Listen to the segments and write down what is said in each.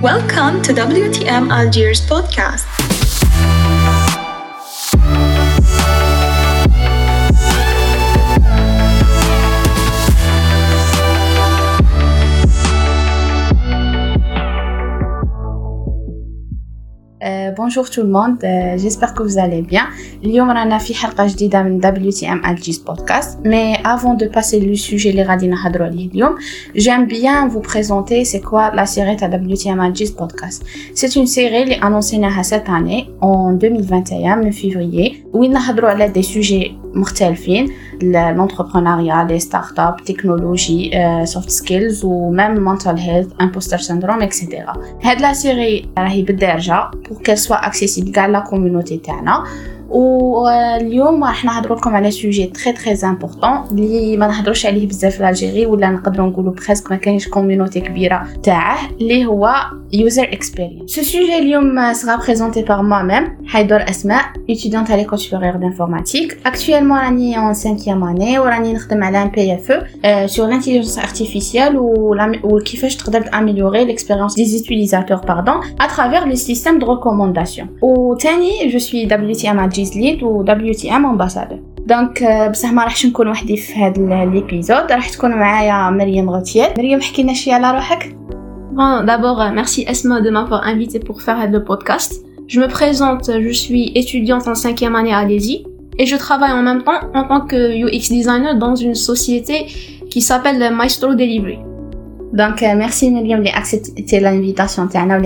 Welcome to WTM Algiers podcast. bonjour tout le monde, euh, j'espère que vous allez bien. اليوم رانا في حلقة جديدة من WTM Algis Podcast. Mais avant de passer le sujet اللي غادي نهضروا عليه اليوم, j'aime bien vous présenter c'est quoi la série de WTM Algis Podcast. C'est une série اللي annoncéناها cette année en 2021 en février وين نهضروا على des sujets مختلفين l'entrepreneuriat, les startups, technologie, euh, soft skills ou même mental health, imposter syndrome, etc. Cette la série راهي بالدارجة pour qu'elle soit accessible à la communauté تاعنا واليوم راح نهضروا لكم على سوجي تري تري امبورطون اللي ما نهضروش عليه بزاف في الجيري ولا نقدروا نقولوا بريسك ما كاينش كوميونيتي كبيرة تاعه اللي هو user experience ce sujet اليوم sera présenté par moi-même حيدور اسماء étudiante à l'école supérieure d'informatique. Actuellement راني en 5e année وراني نخدم على un PFE sur l'intelligence artificielle وكيفاش تقدر ت améliorer l'expérience des utilisateurs pardon à travers le système de recommandation. وثاني je suis WTM جيز ليد و دبليو تي ام امباسادور دونك بصح ما راحش نكون وحدي في هذا ليبيزود راح تكون معايا مريم غوتيل مريم حكي لنا شويه على روحك Bon, d'abord, merci Esma de m'avoir invité pour faire le podcast. Je me présente, je suis étudiante en cinquième année à l'ESI et je travaille en même temps en tant que UX designer dans une société qui s'appelle Maestro Delivery. Donc, merci Myriam d'accepter l'invitation تاعنا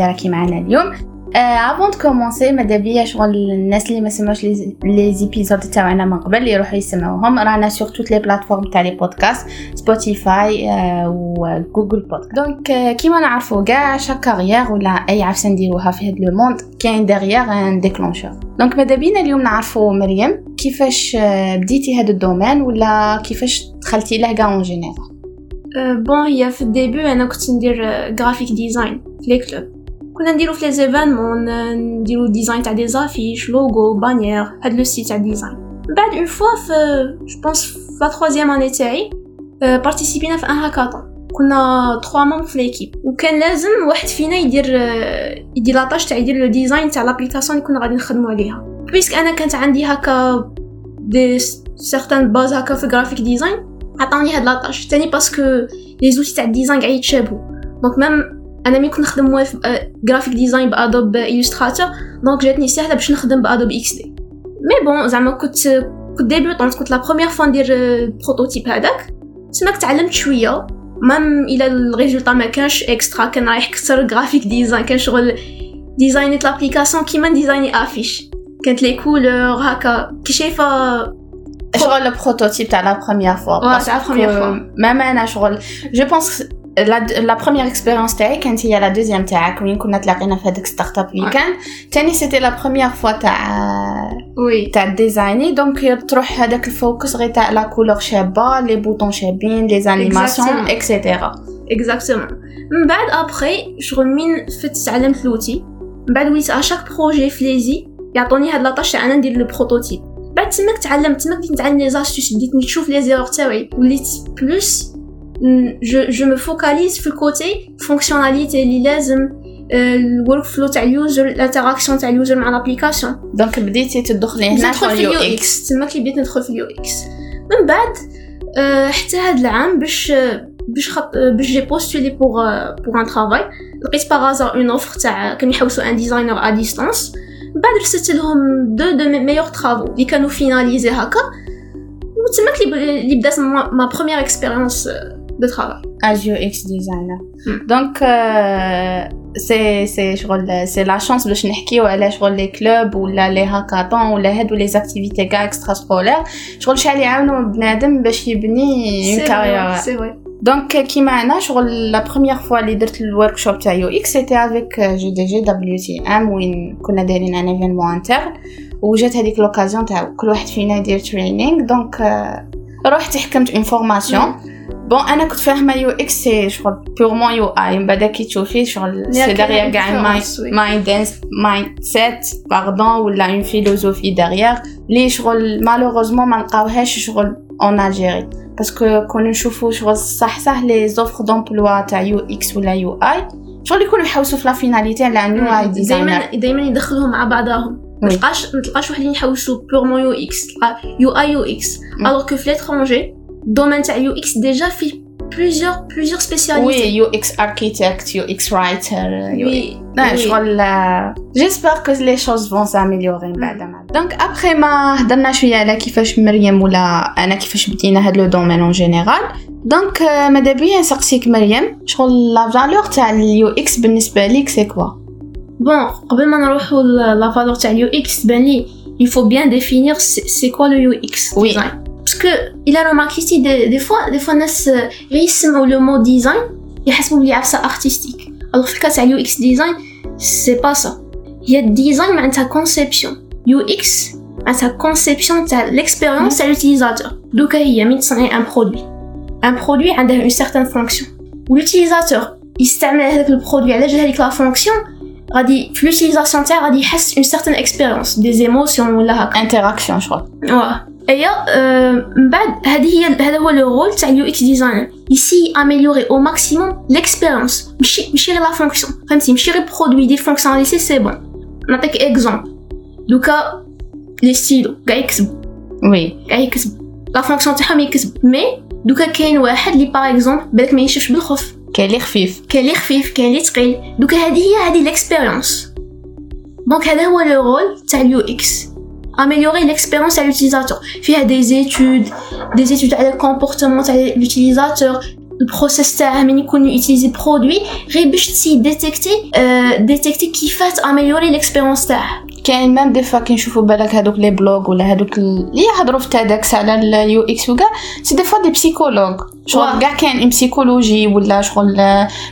افون كومونسي ماذا بيا؟ شغل الناس اللي ما سمعوش لي زيبيزود تاعنا من قبل يروحوا يسمعوهم. رانا سور توت لي بلاتفورم تاع لي بودكاست سبوتيفاي وجوجل بودكاست donc كيما نعرفوا كاع chaque carrière ولا أي عفسة نديروها في هذا le monde كاين derrière un déclencheur donc ماذا بينا اليوم نعرفوا مريم؟ كيفاش بديتي هذا ال domaine ولا كيفاش دخلتي له كاع en général bon هي في ال début أنا كنت ندير graphic design في les clubs كنا نديرو في les événements نديرو design تاع des affiches logo bannières هاد le style تاع design بعد une fois في je pense في la troisième année تاعي participé نا في un hackathon كنا 3 مون في l'équipe وكان لازم واحد فينا يدير يدير la tâche تاع يدير le design تاع l'application اللي كنا غادي نخدمو عليها puisque أنا كانت عندي هكا des certaines bases هكا في graphic design عطاني هاد la tâche تاني parce que les outils تاع ال design قاعد يتشابهوا donc même أنا ملي كنت نخدم في graphic design ب Adobe Illustrator donc جاتني سهله باش نخدم ب Adobe XD mais bon زعما كنت كنت débutante كنت la première fois ندير ال prototype هذاك. تماك تعلمت شوية même le résultat ما كانش extra كان رايح كثر graphic design كان شغل design يت l'application كيما designer affiche كانت les couleurs هكا. كي شايفة شغل ال prototype تاع la première fois تاع la première fois même أنا شغل je pense la première expérience تاعي كانت هي la deuxième تاعك وين كنا تلاقينا في هذاك Startup Weekend ثاني c'était la première fois تاع oui تاع designer donc تروح هذاك ال focus غير تاع la couleur شابه les boutons شابين les animations et cetera exactement من بعد ابخي شغل من فت تعلمت l'outil من بعد وليت à chaque projet في l'ESI يعطوني هاد la tâche تاع أنا ندير le prototype بعد تماك تعلمت تماك بديت نتعلم les astuces بديت نشوف les erreurs تاعي وليت plus je, je me focalise sur le côté fonctionnalité اللي لازم ال workflow تاع ال user ال interaction تاع ال user مع l'application. donc بديتي تدخلي هنا في ال UX. تماك اللي بديت ندخل في ال UX. من بعد حتى هاد العام باش باش خط باش j'ai postulé pour pour un travail لقيت par hasard une offre تاع كانوا يحوسوا un designer à distance بعد رسلت لهم deux deux meilleurs travaux اللي كانوا finalisés هكا. وتماك اللي بدات ma première expérience de travail. As UX designer. Mm. Donc, euh, c'est c'est c'est la chance باش نحكيو على شغل les clubs ولا les hackathons ولا هادو les activités كاع extra-scolaires شغل شحال يعاونوا بنادم باش يبني une carrière c'est vrai donc كيما أنا شغل la première fois اللي درت ال workshop تاع يو إكس سيتي افيك جي دي جي دبليو تي ام وين كنا دايرين un événement entre وجات هذيك l'occasion تاع كل واحد فينا يدير training donc رحت حكمت une formation bon أنا كنت فاهمة يو إكس سي شغل purement UI. من بعد كي تشوفي شغل c'est derrière كاع mind mindset pardon ولا une philosophie derrière لي شغل malheureusement ما نلقاوهاش شغل en Algérie parce que كون نشوفو شغل صح صح les offres d'emploi تاع UX ولا UI شغل يكونوا يحوسوا في la finalité على انه هاي designer دائما دائما يدخلوهم مع بعضهم mais oui. تلقاش ما تلقاش واحد اللي يحوسوا purement UX تلقى UI UX مم. alors que في l'étranger ال domaine تاع UX déjà فيه plusieurs plusieurs oui spécialités UX architect UX writer oui لا oui. شغل j'espère que les choses vont s'améliorer من بعد ما donc après ما هضرنا شوية على كيفاش مريم ولا أنا كيفاش بدينا هاد le domaine en général donc ماذا بيا نسقسيك مريم شغل la valeur تاع ال UX بالنسبة ليك c'est quoi بون قبل ما نروحوا لا فالور تاع اليو إكس تبان لي il faut bien définir c'est c'est quoi le UX Oui. design. parce que il a remarqué ici des, des fois des fois الناس غير يسمعوا le mot design يحسبوا بلي عفسه artistique alors في الكاس تاع اليو اكس design c'est pas ça هي الديزاين معناتها conception UX معناتها conception تاع l'expérience تاع l'utilisateur دوكا هي من تصنعي un produit un produit عنده une certaine fonction والutilisateur يستعمل هذاك البرودوي على جال هذيك لا فونكسيون غادي في l'utilisation تاعه غادي يحس une certaine expérience des émotions ولا هكا انتراكسيون شغل واه ايا آه، من بعد هذه هي هذا هو le rôle تاع ال UX designer. c'est améliorer au maximum l'expérience ماشي ماشي غير la fonction فهمتي؟ ماشي غير produit des fonctionnalités c'est bon نعطيك exemple دوكا les stylos كاع يكتب oui. كاع يكتب لا fonction تاعهم يكتب mais دوكا كاين واحد اللي par exemple بالك ما يشوفش بالخف كاين اللي خفيف. كاين اللي خفيف كاين اللي ثقيل دوكا هذه هي هذه l'expérience donc هذا هو le rôle تاع ال UX. Améliorer l'expérience à l'utilisateur فيها des études des études على ال comportement تاع l'utilisateur ال process تاعه من يكون يوتيليزي produit غير باش تسي ديتيكتي ديتيكتي كيفاه améliorer l'expérience تاعه كاين même des fois كي نشوفو بالك هادوك les blogs ولا هادوك ال- اللي يهضروا في تادكس على ال UX وكاع c'est des fois des psychologues واه. شغل كاع كاين psychologie ولا شغل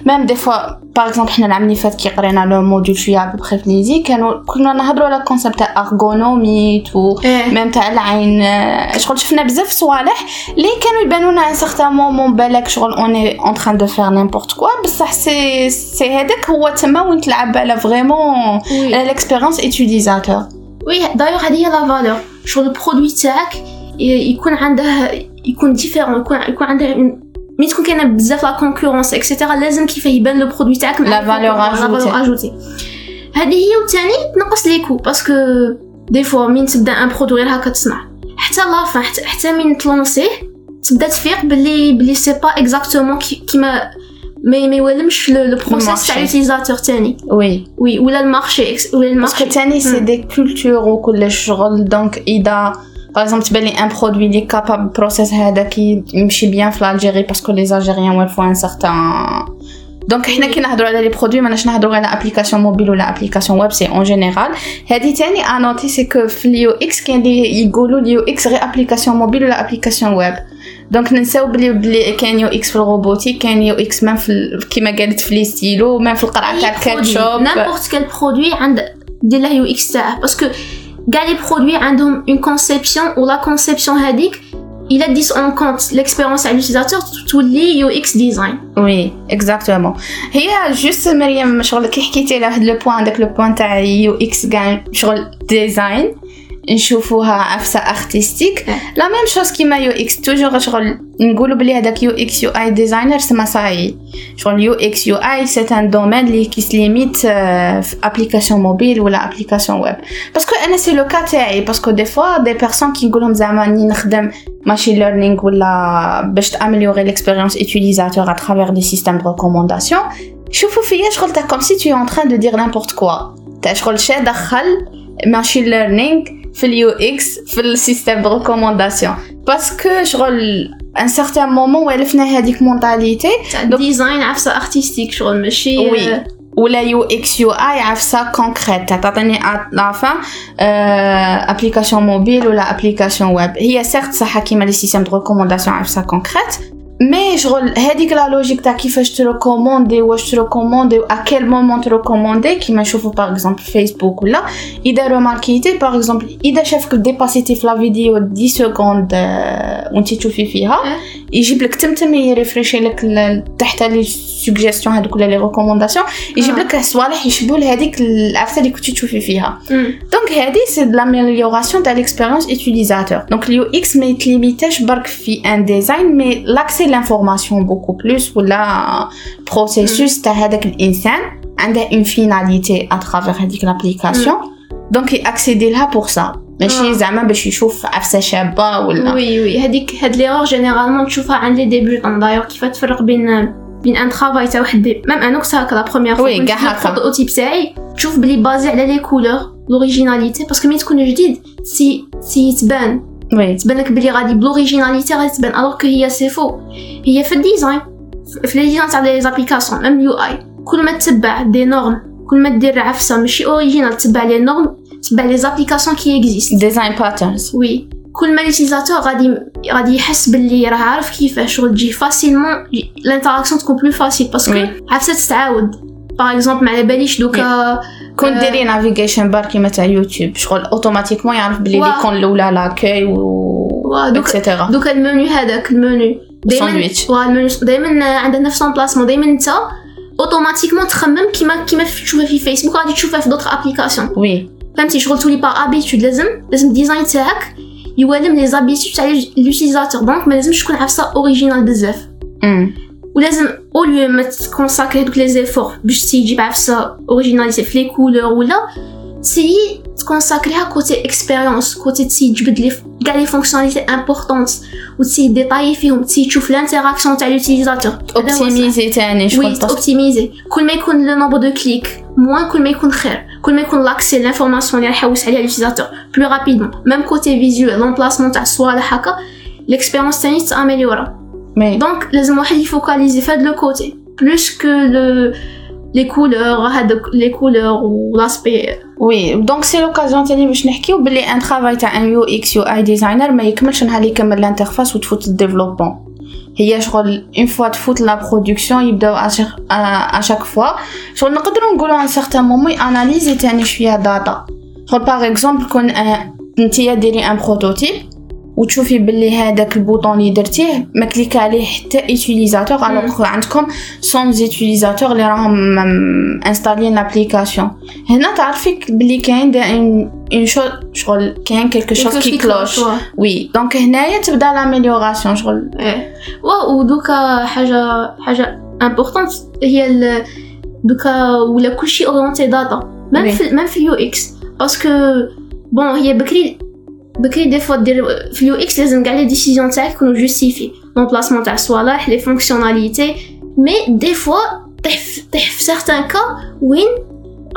même des fois par exemple حنا العام اللي فات كي قرينا le module شوية بخي في ليزي كانوا كنا نهضروا على ال concept تاع ergonomie و même تاع العين. شغل شفنا بزاف صوالح اللي كانوا يبانوا لنا un certain moment بالك شغل on est en train de faire n'importe quoi بصح سي سي هذاك هو تما وين تلعب على vraiment على l'expérience utilisateur وي دايوغ هذه هي la valeur شغل ال produit تاعك يكون عنده يكون différent يكون يكون عنده une- ملي تكون كاينة بزاف la concurrence et cetera لازم كيف يبان le produit تاعك مع La valeur لا ajoutée. valeur ajoutée. هذه هي وثاني تنقص les coûts parce que des fois من تبدا un produit غير هكا تصنع حتى la fin حتى, حتى من تلونسيه تبدا تفيق باللي باللي c'est pas exactement كيما ما ما يولمش le le process تاع ال marché. l'utilisateur تاني oui oui ولا ال marché ex- ولا parce que ال marché تاني c'est مم. des cultures وكل شغل donc اذا par exemple تبان لي un produit il est capable process هذاك يمشي bien في l'Algérie parce que les Algériens والفو un certain donc حنا كي نهضروا على les produits ماناش نهضروا على application mobile ولا application web c'est en général هادي تاني à noter c'est que في ال UX كاين اللي يقولوا ال UX غير application mobile ولا application web donc ننساو بلي بلي كاين UX في ال robotique كاين UX même في كيما قالت في les stylos même في القرعه تاع الكاتشوب n'importe quel produit عند دير له UX تاعه parce que كاع les produits عندهم une conception ولا conception هذيك elle se base en compte l'expérience على ال utilisateur تولي UX design oui exactement هي juste مريم شغل كي حكيتي على هاد le point داك le point تاع UX كاع شغل design نشوفوها عفسة artistique la même chose كيما UX toujours شغل نقولوا بلي هذاك UX UI designer سما صاي. شغل UX UI c'est un domaine اللي qui se limite في application mobile ولا application web parce que أنا c'est le cas تاعي parce que des fois des personnes كي نقولهم زعما راني نخدم machine learning ولا باش تامليوري l'expérience utilisateur à travers des systèmes de recommandation. شوفوا فيا شغل تاع comme si tu es en train de dire n'importe quoi. تاع شغل شي دخل machine learning في ال UX في ال système de recommandation parce que شغل un certain moment والفنا هذيك mentalité design عفسه artistique شغل ماشي oui. ولا UX UI عفسه concrète تعطيني la fin application mobile ولا application web هي certes صح كيما les systèmes de recommandation عفسه concrète mais شغل هذيك la logique تاع كيفاش تريكوموندي واش تريكوموندي و à quel moment تريكوموندي كيما نشوفو par exemple فيسبوك ولا اذا روماركيتي par exemple اذا شافك ديباسيتي في la vidéo 10 secondes وانت تشوفي فيها يجيب لك تمتم يريفريشي لك ل- تحت les suggestions هذوك ولا les recommandations يجيب آه. لك صوالح يشبهوا لهذيك العفسه اللي كنتي تشوفي فيها. مم. donc هذه c'est de l'amélioration تاع l'expérience utilisateur. Donc ال UX ما يتليميتاش برك في un design mais l'accès l'information beaucoup plus و le processus تاع هذاك الانسان عنده une finalité à travers هذيك l'application donc ياكسيدي لها pour ça ماشي آه. زعما باش يشوف عفسة شابة ولا. وي وي. هذيك هاد l'erreur généralement تشوفها عند les débutants. دايوغ كيف تفرق بين بين un travail تاع واحد même أنا كنت هكا la première fois oui، كاع هكا. ال prototype تاعي تشوف بلي basé على les couleurs l'originalité parce que ملي تكون جديد سي سي تبان. oui. تبان لك بلي غادي ب l'originalité غادي تبان. alors que هي c'est faux هي في ال design في les designs تاع les applications même ال UI كل ما تتبع des normes كل ما دير عفسة ماشي original تتبع les normes تتبع les applications qui existent design patterns oui كل ما l'utilisateur غادي غادي يحس باللي راه عارف كيفاش شغل تجي facilement ال interaction تكون plus facile parce que. عرفت تتعاود par exemple ما على باليش دوكا كون. ديري navigation bar كيما تاع يوتيوب شغل automatiquement يعرف بلي. l'icône الاولى لاكاي و واه، دوك- et cetera دوكا المنيو هذاك المنيو دائما المنيو دائما عنده نفس emplacement دائما انت automatiquement تخمم كيما كيما تشوفها في فيسبوك غادي تشوفها في d'autres applications oui فهمتي شغل تولي par habitude لازم لازم ال design تاعك يوالم les habitudes تاع l'utilisateur donc ما لازمش تكون عفسة originale بزاف. ولازم au lieu ما تكونساكري هذوك les efforts باش تيجي بعفسة originalité في les couleurs ولا تسيي تكونساكريها côté expérience côté تسيي تجبد les كاع les fonctionnalités importantes وتسيي ديتايي فيهم تسيي تشوف l'interaction تاع l'utilisateur اوبتيميزي تاني oui شغل parce que اوبتيميزي كل ما يكون le nombre de clics moins كل ما يكون خير كل ما يكون l'accès l'information اللي راح يحوس عليها l'utilisateur plus rapidement même côté visuel l'emplacement تاع الصوالح هكا l'expérience تاني تاميليورا mais donc لازم واحد يفوكاليزي في هاد le côté plus que le les couleurs هادوك les couleurs و l'aspect oui donc c'est l'occasion تاني باش نحكيو بلي un travail تاع un UX UI designer ما يكملش نهار يكمل l'interface وتفوت ال développement هي شغل une fois تفوت la production يبداو à chaque fois شغل نقدروا نقولوا un certain moment analyser تاني شوية data شغل par exemple كون آه، نتيا ديري un prototype وتشوفي باللي هذاك ال bouton اللي درتيه ما clique عليه حتى utilisateur alors عندكم 100 utilisateurs اللي راهم installين l'application هنا تعرفي باللي كاين دا اون شو شغل كاين quelque chose qui cloche oui donc هنايا تبدا l'amélioration شغل. إيه. واو ودوكا حاجة حاجة importante هي دوكا ولا كلشي orienté data même. في même في ال UX. parce que bon هي بكري بكري des fois دير في ال UX لازم كاع les décisions تاعك يكونوا justifiés l'emplacement تاع الصوالح les fonctionnalités mais des fois طيح في- طيح في certains cas وين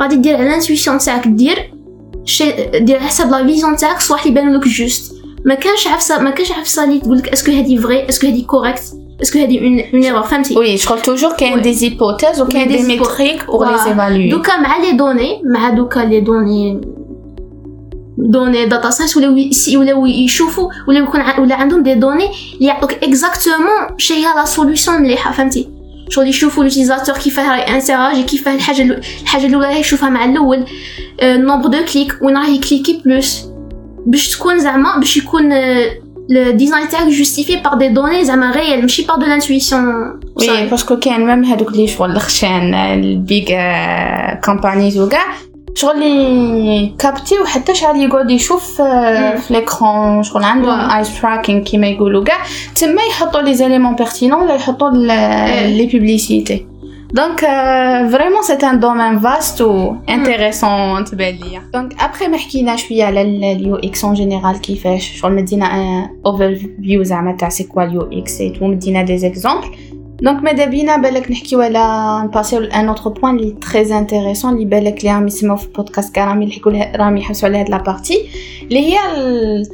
غادي دير على l'intuition تاعك دير شي دير على حسب la vision تاعك صوالح اللي يبانوا لك justes ما كانش عفسه ما كانش عفسة اللي تقول لك est-ce que هادي vraie est-ce que هادي correcte est-ce que هادي une une erreur فهمتي؟ oui شغل toujours كاين oui. des hypothèses وكاين oui، des des hypo- métriques pour les واه. évaluer دوكا مع les données مع دوكا les données données data science ولاو ولاو يشوفوا ولاو يكون ولا عندهم des données اللي يعطوك exactement شي هي la solution مليحة فهمتي؟ شغل يشوفوا l'utilisateur كيفاه راه interagit كيفاه الحاجة الحاجة الأولى راه يشوفها مع الأول nombre de clics وين راه يcliqué plus باش تكون زعما باش يكون ال design تاعك justifié par des données زعما réelles ماشي بار دو لانتويسيون وي باسكو كاين ميم هادوك اللي شغل الخشان ال big companies وكاع شغل اللي capter وحتى شحال يقعد يشوف آه، مم. في l'écran شغل عندهم واه. eyes tracking كيما يقولوا. كاع تما يحطوا les éléments pertinents ولا يحطوا les publicités donc vraiment c'est un domaine vaste et intéressant تبان ليا donc après ما حكينا شوية على ال UX en général كيفاش شغل مدينا un overview زعما تاع c'est quoi ال UX et tout مدينا des exemples donc ماذا بينا بالك نحكيو على نpassيو à un autre point اللي très intéressant اللي بالك اللي راهم يسمعوا في راهم يحكوا لها راهم يحسوا على هاد la partie اللي هي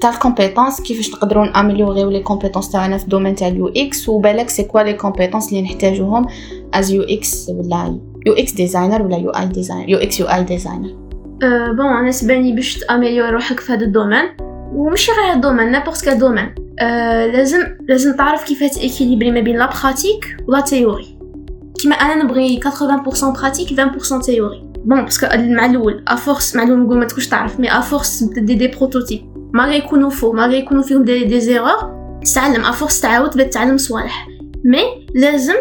تاع ال compétences كيفاش نقدروا نaméliorيو les compétences تاعنا في ال domaine تاع ال UX وبالك c'est quoi les compétences اللي نحتاجوهم از يو إكس ولا يو إكس ديزاينر ولا يو اي ديزاينر يو إكس يو اي ديزاينر بون أنا سباني باش تaméliorer روحك في هذا ال domaine وماشي غير ال domaine n'importe quel domaine. أه لازم لازم تعرف كيف تéquilibrer ما بين la pratique و la théorie كيما أنا نبغي 80% pratique 20% théorie bon parce que مع الأول à force مع الأول نقول ما تكونش تعرف mais à force des des prototypes ما غيكونوا faux ما غيكونوا فيهم des des erreurs تتعلم à force تعاود تبدا تتعلم صوالح. mais لازم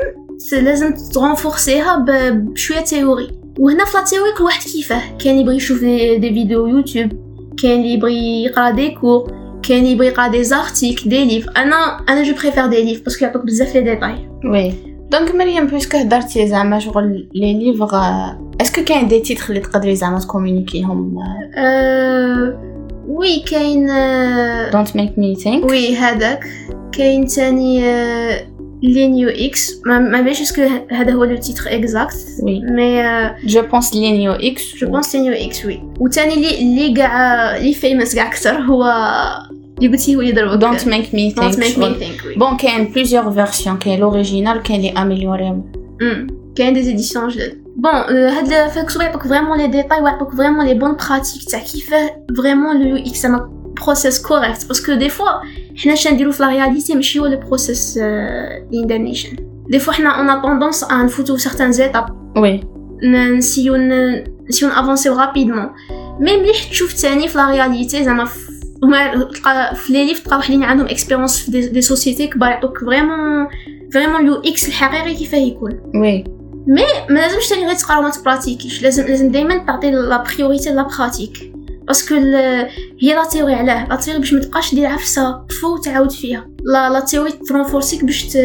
لازم تrenforcerيها بشوية théorie وهنا في la théorie كل واحد كيفاه كاين يبغي يشوف des vidéos YouTube كاين اللي يبغي يقرا des cours كاين يبغي يقرا des articles des livres. أنا أنا je préfère des livres parce que يعطوك بزاف les détails. oui. donc مريم puisque هضرتي زعما شغل les livres est-ce que كاين des titres اللي تقدري زعما تcommuniquerيهم؟ oui كاين Don't Make Me Think oui هذاك كاين تاني Lean UX ما بيش est-ce que هذا هو لو تيتر اكزاكت وي مي جو بونس لينيو إكس جو بونس لينيو إكس وي وتاني اللي اللي كاع اللي famous كاع أكثر هو اللي قلتي هو يضربك Don't Make Me Don't Make Me Think Think oui bon كاين plusieurs versions كاين l'original كاين les améliorées أمم. كاين des éditions جدد bon هاد فاك صوب يعطوك vraiment les détails ويعطوك vraiment les bonnes pratiques تاع كيفاه vraiment le UX زعما process correct parce que des fois حنا شا نديرو في la réalité ماشي هو le process اللي ندانيشن des fois حنا on a tendance à نفوتو certaines étapes oui. نسيو نسيو نافونسيو رابيدمون mais مليح تشوف تاني في la réalité زعما هما تلقى في لي ليف تلقى واحد اللي عندهم expérience في des, des sociétés كبار يعطوك vraiment vraiment ال UX الحقيقي كيفاه يكون. oui. ما لازمش تاني غير تقرا وما تpratiquerيش لازم لازم دائما تعطي la priorité la pratique parce que هي la théorie علاه la théorie باش ما تبقاش دير عفسة faux تعاود فيها. la la théorie تrenforcerيك باش ت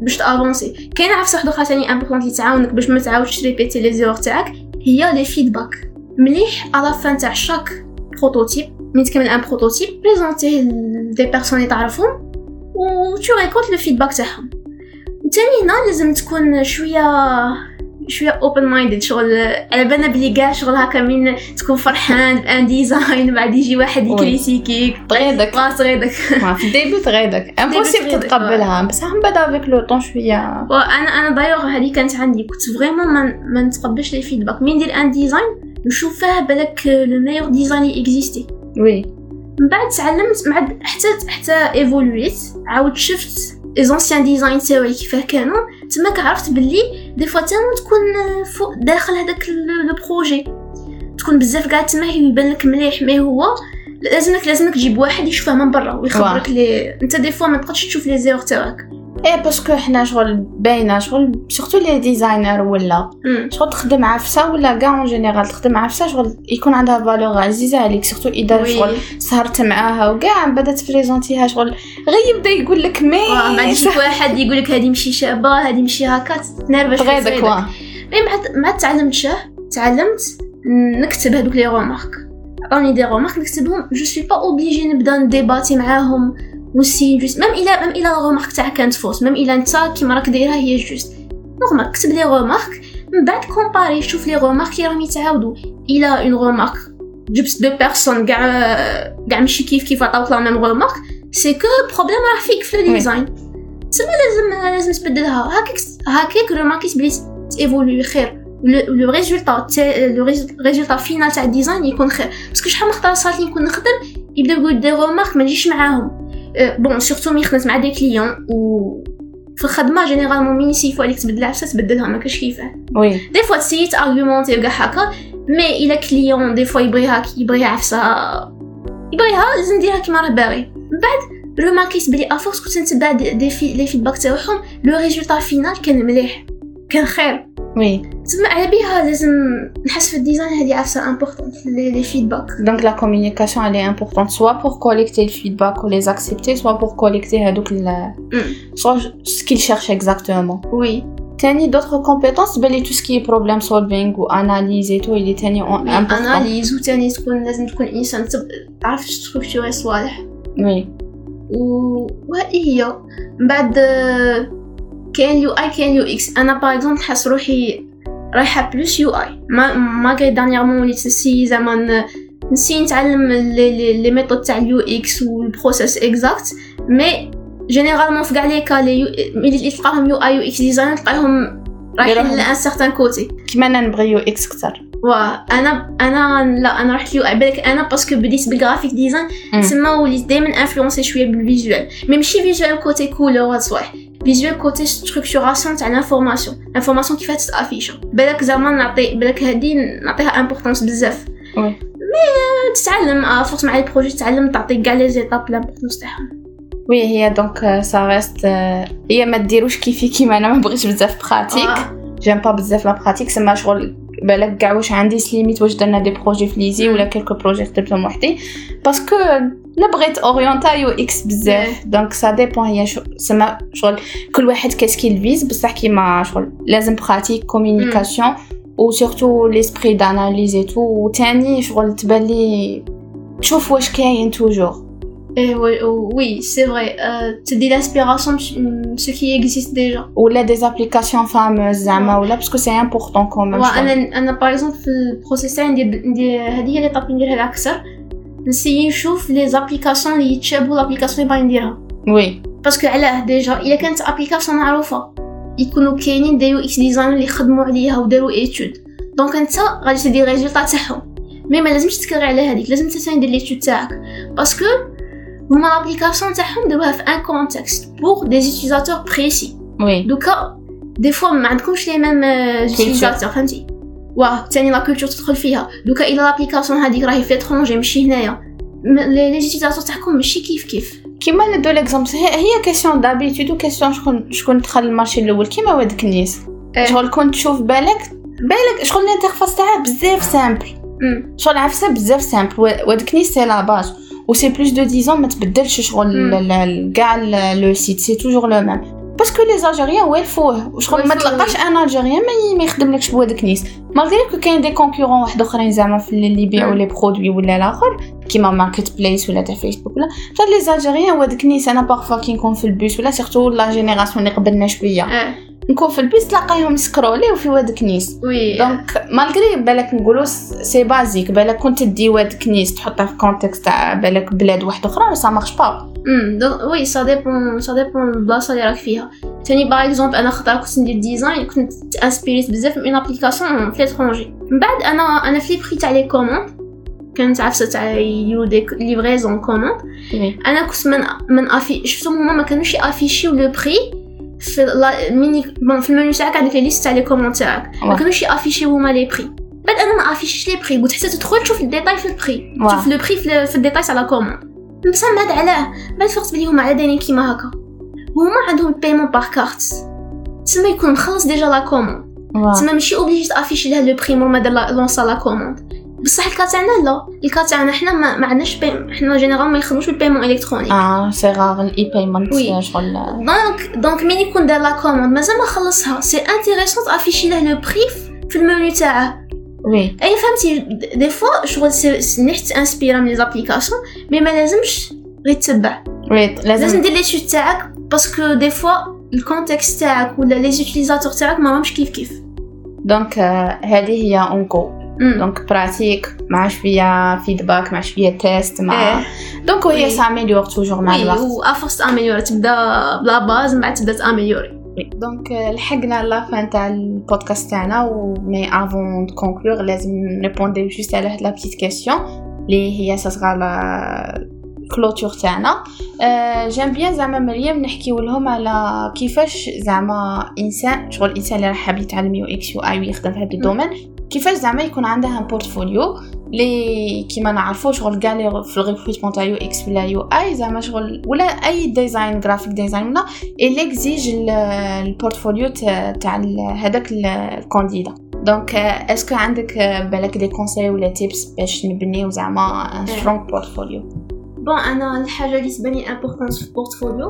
باش تavancer. كاينة عفسة وحدة أخرى ثاني importante اللي تعاونك باش ما تعاودش تrépéter les erreurs تاعك هي les feedbacks مليح à la fin تاع chaque prototype من تكمل un prototype présenterيه des personnes اللي تعرفهم et tu récoltes le feedback تاعهم. وتاني هنا لازم تكون شوية شوية open-minded شغل على بالنا بلي كاع شغل هكا من تكون فرحان ب un design بعد يجي واحد. يcritiquerيك تغيدك راس غيدك في le début تغيدك impossible تتقبلها. بصح من بعد avec le temps شوية. وأنا أنا دايوغ هذه كانت عندي. كنت vraiment ما ما نتقبلش les feedbacks من ندير un design نشوفه بالك le meilleur design existé oui. من بعد تعلمت مع حتى حتى évoluيت عاود شفت les anciens designs تاوعي كيفاه كانوا. تماك عرفت باللي des fois tant que تكون فوق داخل هذاك le projet. تكون بزاف قاعد تما يبان لك مليح mais هو. لازمك لازمك تجيب واحد يشوفه من برا ويخبرك لي انت des fois ما تقدش تشوف les erreurs تاعك. إيه parce que حنا شغل باينة شغل surtout les designers ولا. شغل تخدم عفسة ولا كاع en général تخدم عفسة شغل يكون عندها valeur عزيزة عليك surtout إذا oui. شغل سهرت معاها وكاع من بعد تبريزونتيها شغل. غير يبدأ يقول لك mais. بعد يجيك واحد يقول لك هذه مشي شابة هذه مشي هكا تنرفز تغيدك واه. ما تعلمت شاه تعلمت نكتب هذوك les remarques عطوني des remarques نكتبهم je suis pas obligée نبدأ نديباتي معاهم. ونسي juste même الا même الا la remarque تاعك كانت fausse même الا انت كيما راك دايرها هي juste normal كتب les remarques من بعد comparer شوف les remarques اللي راهم يتعاودوا إلى une remarque جبت deux personnes كاع كاع ماشي كيف كيف عطاوك la même remarque c'est que problème راه فيك في le design تسمى لازم لازم تبدلها هكاك هكاك روماركيت بلي تيفولوي خير le résultat le résultat final تاع ال design يكون خير. parce que شحال من خطره صارت لي نكون نخدم؟ يبداو يقول des remarques ما نجيش معاهم. bon surtout ملي خدمت مع des clients و في الخدمة généralement مين يسيفو عليك تبدل عفسه تبدلها ما كاش كيفاه oui des fois تسيي تارغومونتي وكاع هكا mais الا client des fois يبغيها يبغيها عفسه يبغيها لازم ديرها كيما راه باغي من بعد روماركيت بلي à force كنت نتبع دي, دي في les feedback تاعهم le résultat final كان مليح كان خير oui تسمى على بها لازم نحس في ال design هذه عفسة importante les les feedback donc la communication elle est importante soit pour collecter le feedback ou les accepter soit pour collecter هذوك ال soit ce qu'il cherche exactement. oui تاني d'autres compétences بلي tout ce qui est problem solving ou analyse et tout il est تاني important. analyse وتاني تكون لازم تكون إنسان تب- تعرف ستركتوري صوالح. oui و وهذه هي. من بعد آه، كاين UI كاين UX أنا par exemple نحس روحي رايحة plus UI. ما ما كاي dernièrement وليت نسي زعما نسي نتعلم les méthodes تاع ال UX وال process exact mais généralement في كاع les cas ملي تلقاهم UI UX design تلقاهم رايحين. لأن certain côté. كيما أنا نبغي UX كثر وأنا أنا لا أنا رحت UI. بالك أنا parce que بديت بال graphic design. تسمى وليت دائما influencée شوية بال visual mais ماشي visual côté couleurs الصوالح visual côté structuration تاع l'information l'information كيفاش تتافيشا بالك زعما نعطي بالك هادي نعطيها importance بزاف oui. mais تتعلم à force مع ال projet تتعلم تعطي كاع les étapes l'importance تاعهم oui هي donc ça reste هي ما ديروش كيفي كيما أنا ما بغيتش بزاف pratique j'aime pas بزاف la pratique سما شغل بالك كاع واش عندي سليميت واش درنا des projets في l'ESI ولا quelques projets خدمتهم وحدي parce que لا بغيت اورينتا UX بزاف donc ça dépend هي سما شغل كل واحد qu'est-ce qu'il vise بصح كيما شغل لازم pratique communication و surtout l'esprit d'analyse et tout و تاني شغل تبان تشوف واش كاين toujours Et oui, oui c'est vrai. Euh, tu dis l'inspiration de ce qui existe déjà. Ou là, des applications fameuses, زعما ولا parce que c'est important quand même. أنا أنا par exemple في ال process تاعي ندير ندير هذه هي l'étape نديرها أكثر نسيي نشوف les applications اللي يتشابهوا l'application اللي باغي نديرها oui parce que علاه déjà الا كانت application معروفه يكونوا كاينين des UX design اللي خدموا عليها وداروا étude donc انت غادي تدير résultat تاعهم mais ما لازمش تكري على هذيك لازم انت دير l'étude تاعك parce que هما l'application تاعهم داروها في un contexte pour des utilisateurs précis oui دوكا des fois ما عندكمش les mêmes utilisateurs فهمتي واه تاني la culture تدخل فيها. دوكا الا l'application هذيك راهي في l'étranger ماشي هنايا. les utilisateurs تاعكم ماشي كيف كيف؟ كيما ندو l'exemple هي question d'habitude و كيسيون شكون شكون دخل ال marché الأول. كيما واد كنيس. شغل كنت تشوف بالك؟ بالك شغل ال interface تاعها بزاف simple شغل عفسة بزاف simple واد كنيس c'est la base و c'est plus de 10 ما تبدلش شغل كاع le site c'est toujours le même parce que les Algériens والفوه شغل ما تلقاش un Algérien ما يخدملكش بواد كنيس malgré que كاين des concurrents واحد اخرين زعما في اللي يبيعوا les produits ولا الآخر كيما marketplace ولا تاع فيسبوك ولا غير les Algériens واد كنيس أنا parfois كي نكون في البوس ولا surtout la génération اللي قبلنا شوية نكون في البيس تلاقيهم سكرولي وفي واد كنيس. oui. donc malgré بالك نقولوا c'est basique بالك كنت تدي واد كنيس تحطها في contexte تاع بالك بلاد واحدة أخرى ça marche pas donc oui ça dépend ça dépend البلاصه اللي راك فيها. تاني par exemple أنا خطره كنت ندير design كنت انسبيريت بزاف من application في l'étranger من بعد أنا أنا في les prix تاع les commandes كانت عفسة تاع يديروا des livraisons commandes أنا كنت من من افي شفتهم هما ما كانوش يافيشيو le prix في le menu bon في المنيو تاعك عندك les listes تاع les commandes تاعك ما كانوش يافيشيو هما les prix بعد أنا ما افيشيش les prix قلت حتى تدخل تشوف ال détail في ال prix تشوف le prix في ال détail تاع la commande بصح من بعد علاه بعد فقت بلي هما على دايرين كيما هكا هما عندهم ال paiement par carte تسمى يكون مخلص déjà la commande تسمى ماشي obligé تافيشي له le prix مور ما دار لونسا la commande بصح ال cas تاعنا لا. ال cas تاعنا حنا ما, ما عندناش بي... حنا général ما يخدموش بال paiement électronique آه c'est rare ال e-payment شغل donc donc مين يكون دار la commande مازال ما خلصها c'est intéressant ت afficher له le prix في المنيو تاعه oui et فهمتي des fois شغل c'est نحت inspirer من les applications mais ما لازمش غير تتبع oui لازم لازم دير l'étude تاعك parce que des fois ال contexte تاعك ولا les utilisateurs تاعك ما همش كيف كيف donc هذه هي encore donc pratique مع شوية feedback مع شوية test مع donc هي ça s'améliore toujours مع الوقت و à force ت améliorer تبدا بلا base من بعد تبدا ت améliorer donc لحقنا la fin تاع البودكاست تاعنا و mais avant conclure لازم ن répondre juste على هاد la petite question اللي هي ça sera clôture تاعنا j'aime bien زعما مريم نحكيو لهم على كيفاش زعما انسان شغل الانسان اللي راح حاب يتعلم UX UI ويخدم في هذا ال domaine كيفاش زعما يكون عندها portfolio لي كيما نعرفو شغل كاع لي في ال recrutement تاع UX ولا UI زعما شغل ولا أي design graphic design ولا اللي exige ال portfolio تاع هذاك ال candidat donc est-ce que عندك بالك des conseils ولا tips باش نبنيو زعما strong portfolio bon أنا الحاجة اللي تباني importante في ال portfolio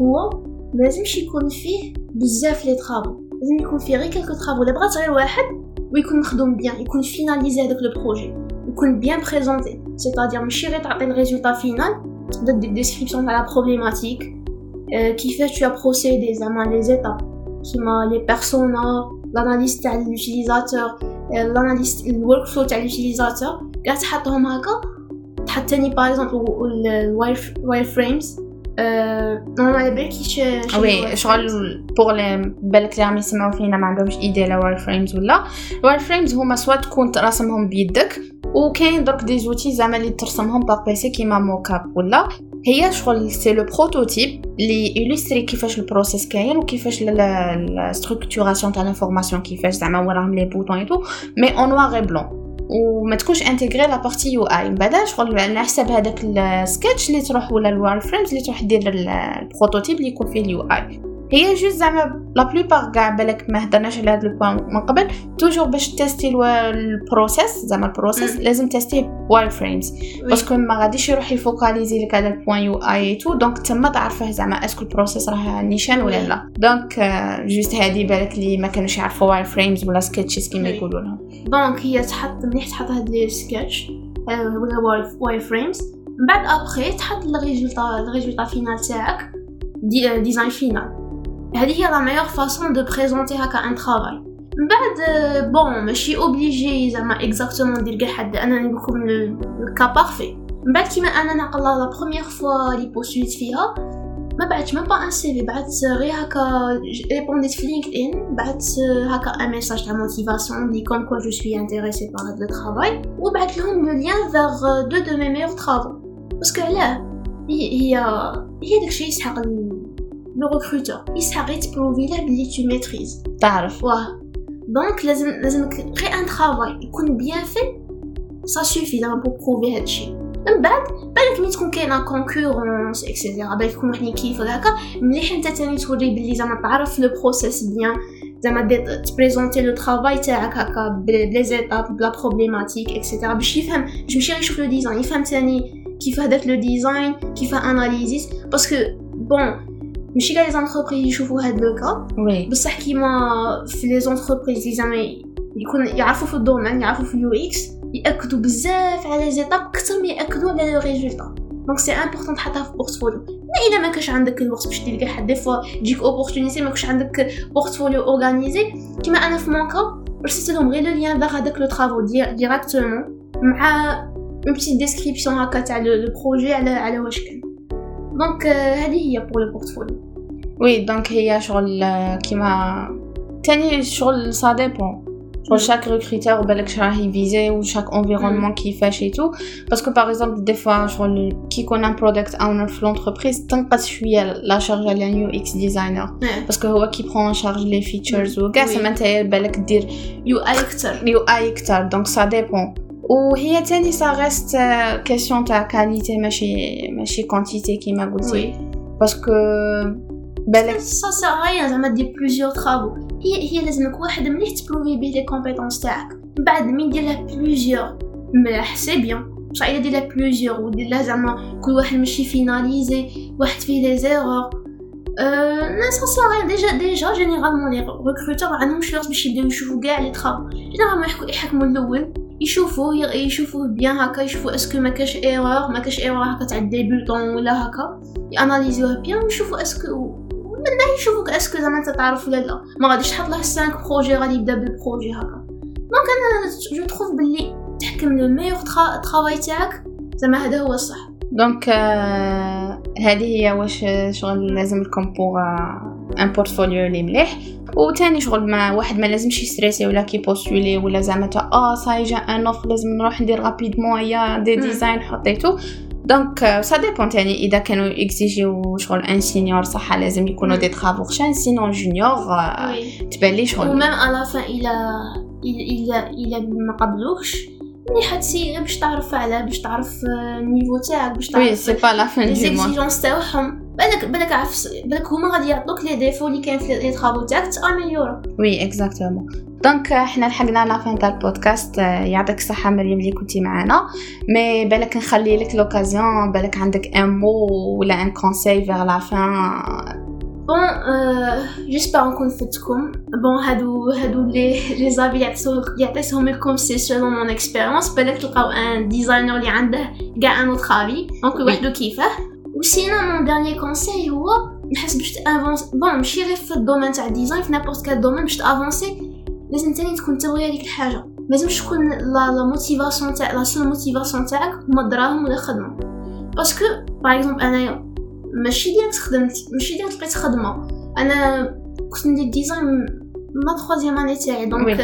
هو لازمش يكون فيه بزاف les travaux لازم يكون فيه غير quelques travaux الا بغات غير واحد ويكون مخدوم bien يكون finalisé هذاك le projet يكون bien présenté c'est-à-dire ماشي غير تعطي ال résultat final تبدا دير description تاع la problématique كيفاش t'as procédé زعما les étapes كيما les personas l'analyse تاع l'utilisateur l'analyse ال workflow تاع l'utilisateur كاع تحطهم هكا تحط تاني par exemple ال wireframes normal على بالكيش وي شغل بوغ لي بالك اللي راهم يسمعوا فينا ما عندهمش idée على wireframes ولا wireframes هما soit تكون راسمهم بيدك وكاين درك des outils زعما اللي ترسمهم par PC كيما mockup ولا هي شغل c'est le prototype اللي ي illustrer كيفاش ال process كاين وكيفاش la structuration تاع l'information كيفاش زعما وراهم les boutons et tout mais en noir et blanc وما تكونش intégrée la partie UI. من بعد شغل على حساب هذاك السكتش اللي تروح ولا ال wireframes اللي تروح دير ال prototype اللي يكون فيه ال UI. هي juste زعما la plupart كاع بالك ما هضرناش على هذا ال point من قبل toujours باش ت tester ال process زعما ال process لازم ت tester wireframes parce que ما غاديش يروح ي focaliser لك على ال point UI tout donc تما تعرفه زعما est-ce que ال process راه نيشان ولا لا. donc juste هادي بالك اللي ما كانوش يعرفوا wireframes ولا sketches كيما يقولوا لهم. donc هي تحط مليح تحط هاد les sketch ولا wireframes من بعد ابخي تحط ال résultat ال résultat final تاعك des design final هذه هي la meilleure façon de présenter هكا un travail من بعد bon ماشي obligé زعما exactement ندير كاع حد أنا نقولكم ال cas parfait من بعد كيما أنا نعقل la première fois لي postul يت فيها ما بعتش même pas un CV بعد غير هكا répond يت في LinkedIn بعد هكا un message تاع motivation لي comme quoi je suis intéressée par هاد le travail وبعث لهم le lien vers deux de mes meilleurs travaux parce que علاه هي هي هي داكشي يسحق le recruteur يسحق يت prouver له بلي tu maîtrises تعرف واه donc لازم لازمك غير un travail يكون bien fait ça suffit زعما pour prouver هادشي من بعد بالك ملي تكون كاينة concurrence et cetera بالك تكون وحدين كيف هكا مليح انت تاني توري بلي زعما تعرف le process bien زعما ت présenter le travail تاعك هكا ب les étapes ب la problématique et cetera باش يفهم باش ماشي غير يشوف le design يفهم تاني كيف هداك le design كيف analysis parce que bon ماشي كاع les entreprises يشوفوا هاد le cas. بصح كيما في les entreprises اللي زعما يكون يعرفوا في ال domaine يعرفوا في ال UX ياكدوا بزاف على les étapes أكثر ما ياكدوا على le résultat. donc c'est important تحطها في portfolio mais الا ما كاش عندك الوقت باش دير حد des fois تجيك opportunité ما كاش عندك portfolio organisé كيما أنا في mon cas رسلت لهم غير le lien vers هذاك le travail directement مع une petite description هكا تاع le projet على على واش كان donc هذه هي pour le portfolio oui donc هي شغل كيما تاني شغل ça dépend شغل chaque recruteur بالك شراه ي viser و chaque environnement كيفاش et tout parce que par exemple des fois شغل كي يكون un product owner في l'entreprise تنقص شوية la charge على ال UX designer parce que هو qui prend en charge les features و كاع سما انت بالك دير UI أكثر UI أكثر donc ça dépend وهي تاني ça reste question تاع qualité ماشي ماشي quantité كيما قلتي parce que بالك سا سا زعما دير plusieurs travaux هي هي لازمك واحد مليح ت prouver بيه les compétences تاعك من بعد من دير له plusieurs ملاح c'est bien بصح الا دير له plusieurs ودير له زعما كل واحد ماشي finalisé واحد فيه les erreurs لا ça ça déjà déjà généralement les recruteurs عندهم شوية باش يبداو يشوفوا كاع les travaux généralement يحكموا الأول يشوفوا يشوفوا bien هكا يشوفوا est-ce que ما كاش erreur ما كاش erreur هكا تاع débutant ولا هكا يأناليزيوه bien ويشوفوا est-ce que من بعد يشوفوك est-ce que زعما أنت تعرف ولا لا. ما غاديش تحط له 5 projets غادي يبدا بال projet هكا. donc أنا je trouve بلي تحكم le meilleur travail تاعك زعما هذا هو الصح. donc هذه هي واش شغل لازم لكم pour un portfolio لي مليح وتاني شغل ما واحد ما لازمش يستريسي ولا كي بوستولي ولا زعما تا آه صاي جا un offre لازم نروح ندير rapidement يا des designs حطيتو donc ça dépend تاني اذا كانوا اكزيجيو شغل un senior صح لازم يكونوا des travaux خشان sinon junior تبان لي شغل و même enfin إلا إلا إلا ما قبلوكش مليح ça sert باش تعرف على باش تعرف ال niveau تاعك باش تعرف du moins تاعهم بالك بالك عارف بالك هما غادي يعطوك les défauts اللي كاين في les travaux تاعك t'améliorer oui exactement donc حنا لحقنا la fin تاع البودكاست. يعطيك الصحة مريم اللي كنتي معنا mais بالك نخلي لك l'occasion بالك عندك un mot ولا un conseil vers la fin bon j'espère نكون فدتكم bon هادو هادو les les avis يعطيهم لكم c'est selon mon expérience بالك تلقاو un designer اللي عنده كاع un autre avis donc وحدو كيفاه و sinon mon dernier conseil هو نحس باش تافونس bon ماشي غير في ال domaine تاع ال design في n'importe quel domaine باش تافونسي لازم تاني تكون تبغي هذيك الحاجة ما لازمش تكون la la motivation تاع la seule motivation تاعك هما الدراهم ولا الخدمه parce que par exemple انايا ماشي direct خدمت ماشي direct لقيت خدمه أنا كنت ندير design ma troisième année تاعي donc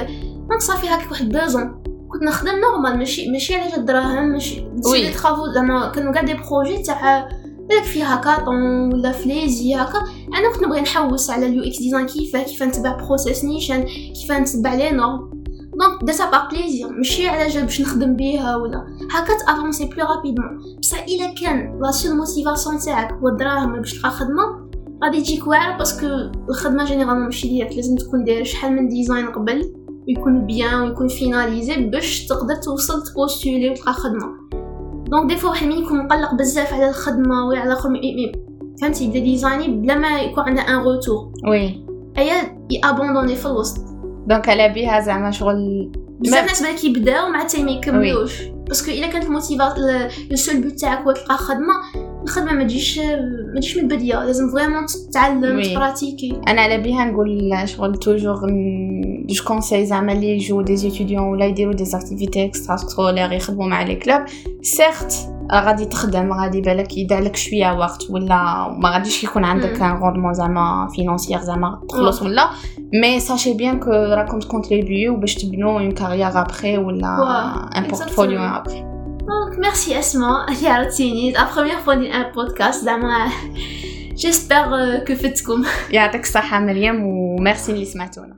donc صافي هكاك واحد بوزون كنت نخدم normal ماشي ماشي على جال الدراهم ماشي des travaux زعما كانوا كاع des projets تاع بالك فيها كاطون ولا فليزي هكا أنا كنت نبغي نحوس على ال UX design كيفاه كيف نتبع process نيشان كيف نتبع les normes donc درتها par plaisir ماشي على جال باش نخدم بيها ولا. هكا تأفونسي plus rapidement بصح إلا كان la seule motivation تاعك هو الدراهم باش تلقى خدمة غادي تجيك واعره parce que الخدمة généralement ماشي ديالك لازم تكون داير شحال من design قبل ويكون bien ويكون فيناليزي باش تقدر توصل تبوستولي وتلقى خدمة. donc des fois واحد من يكون مقلق بزاف على الخدمة ولا على الآخر فهمتي؟ يبدا ديزايني بلا ما يكون عنده un retour oui. ايا يابوندوني في الوسط. donc على بها زعما شغل بزاف ناس بالك يبداو مع حتى ما يكملوش. parce que إلا كانت ال motiva le seul but تاعك هو تلقى خدمة الخدمة ما تجيش ما تجيش من البدايه لازم vraiment تتعلم تبراتيكي. أنا على بها نقول شغل toujours je conseille زعما اللي يجوا des étudiants ولا يديروا des activités extra-scolaires يخدموا مع les clubs certes غادي تخدم غادي بالك يدالك شوية وقت ولا ما غاديش يكون عندك un rendement زعما financier زعما تخلص ولا. mais sachez bien que راكم تكونتريبيو باش تبنوا une carrière après ولا un portfolio après donc merci اسماء اللي عرفتيني la première fois ندير un بودكاست زعما j'espère que يعطيك الصحة مريم وميرسي اللي سمعتونا